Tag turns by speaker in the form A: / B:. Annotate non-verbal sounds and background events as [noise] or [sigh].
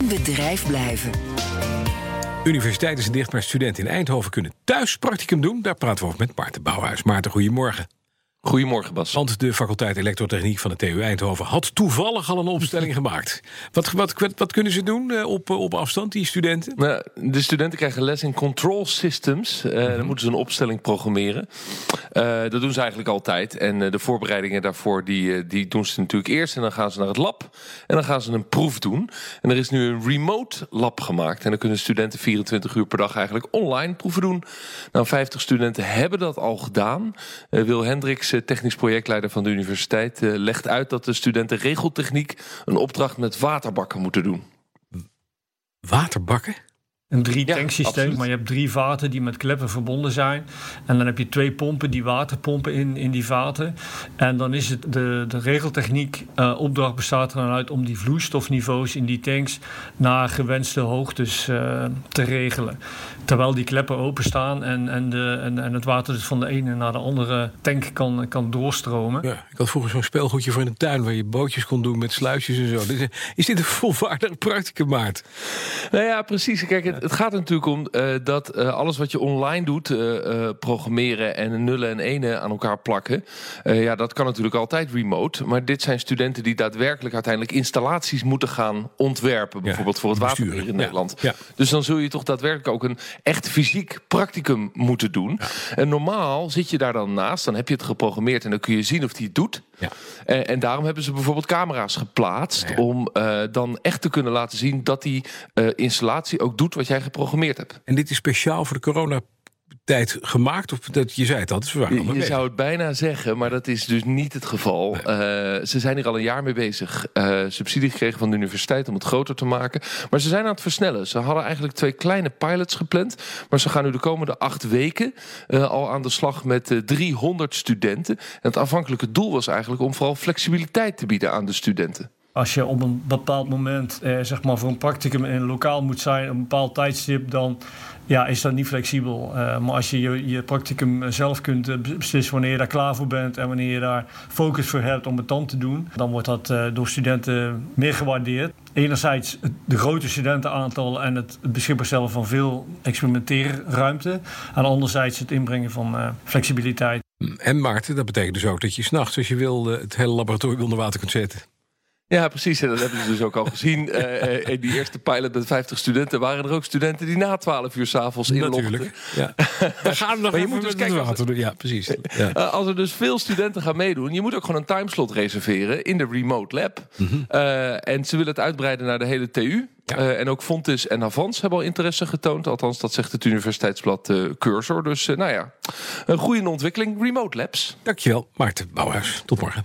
A: In bedrijf blijven.
B: Universiteiten zijn dicht, maar studenten in Eindhoven kunnen thuis practicum doen. Daar praten we over met Maarten Bouwhuis. Maarten, goedemorgen.
C: Goedemorgen, Bas.
B: Want de faculteit elektrotechniek van de TU Eindhoven had toevallig al een opstelling [laughs] gemaakt. Wat, wat, wat, kunnen ze doen eh, op, op afstand, die studenten?
C: Nou, de studenten krijgen les in control systems. Uh, Dan moeten ze een opstelling programmeren. Uh, dat doen ze eigenlijk altijd. En de voorbereidingen daarvoor die, die doen ze natuurlijk eerst. En dan gaan ze naar het lab. En dan gaan ze een proef doen. En er is nu een remote lab gemaakt. En dan kunnen studenten 24 uur per dag eigenlijk online proeven doen. Nou, 50 studenten hebben dat al gedaan. Wil Hendricks technisch projectleider van de universiteit, eh, legt uit dat de studenten regeltechniek een opdracht met waterbakken moeten doen.
B: Waterbakken?
D: Een drie-tanksysteem, maar je hebt drie vaten die met kleppen verbonden zijn. En dan heb je twee pompen die water pompen in, in die vaten. En dan is het de, de regeltechniek uh, opdracht bestaat er dan uit om die vloeistofniveaus in die tanks naar gewenste hoogtes uh, te regelen. Terwijl die kleppen openstaan en, en, de, en, en het water dus van de ene naar de andere tank kan, kan doorstromen.
B: Ja, ik had vroeger zo'n speelgoedje voor in de tuin waar je bootjes kon doen met sluisjes en zo. Is dit een volwaardige practicum, Maart?
C: Nou ja, precies. Kijk, het gaat er natuurlijk om uh, dat uh, alles wat je online doet, uh, programmeren en nullen en enen aan elkaar plakken, ja, dat kan natuurlijk altijd remote. Maar dit zijn studenten die daadwerkelijk uiteindelijk installaties moeten gaan ontwerpen, bijvoorbeeld ja, voor het waterbeheer in Nederland. Ja. Dus dan zul je toch daadwerkelijk ook een echt fysiek practicum moeten doen. En normaal zit je daar dan naast, dan heb je het geprogrammeerd en dan kun je zien of die het doet. Ja. En, en, daarom hebben ze bijvoorbeeld camera's geplaatst om dan echt te kunnen laten zien dat die installatie ook doet wat jij geprogrammeerd hebt.
B: En dit is speciaal voor de corona tijd gemaakt? Of dat, je zei het al,
C: Je zou het bijna zeggen, maar dat is dus niet het geval. Uh, ze zijn hier al een jaar mee bezig. Uh, subsidie gekregen van de universiteit om het groter te maken. Maar ze zijn aan het versnellen. Ze hadden eigenlijk twee kleine pilots gepland. Maar ze gaan nu de komende acht weken uh, al aan de slag met 300 studenten. En het afhankelijke doel was eigenlijk om vooral flexibiliteit te bieden aan de studenten
D: als je op een bepaald moment eh, zeg maar voor een practicum in een lokaal moet zijn, een bepaald tijdstip, dan ja, is dat niet flexibel. Uh, maar als je, je practicum zelf kunt eh, beslissen wanneer je daar klaar voor bent en wanneer je daar focus voor hebt om het dan te doen, dan wordt dat uh, door studenten meer gewaardeerd. Enerzijds de grote studentenaantal en het beschikbaar stellen van veel experimenteerruimte. En anderzijds het inbrengen van flexibiliteit.
B: En Maarten, dat betekent dus ook dat je s'nachts, als je wil, het hele laboratorium onder water kunt zetten.
C: Ja, precies. En dat hebben ze dus ook al gezien. Uh, in die eerste pilot met 50 studenten waren er ook studenten die na 12 uur s'avonds inlogden. Natuurlijk.
B: Ja. [laughs] Daar gaan we nog maar je moet dus kijken. Water, ja, precies. [laughs] Ja.
C: Uh, als er dus veel studenten gaan meedoen, je moet ook gewoon een timeslot reserveren in de remote lab. Mm -hmm. uh, en ze willen het uitbreiden naar de hele TU. Ja. Uh, en ook Fontis en Avans hebben al interesse getoond. Althans, dat zegt het universiteitsblad uh, Cursor. Dus uh, nou ja, een goede ontwikkeling. Remote Labs.
B: Dankjewel, Maarten Bouwhuis. Tot morgen.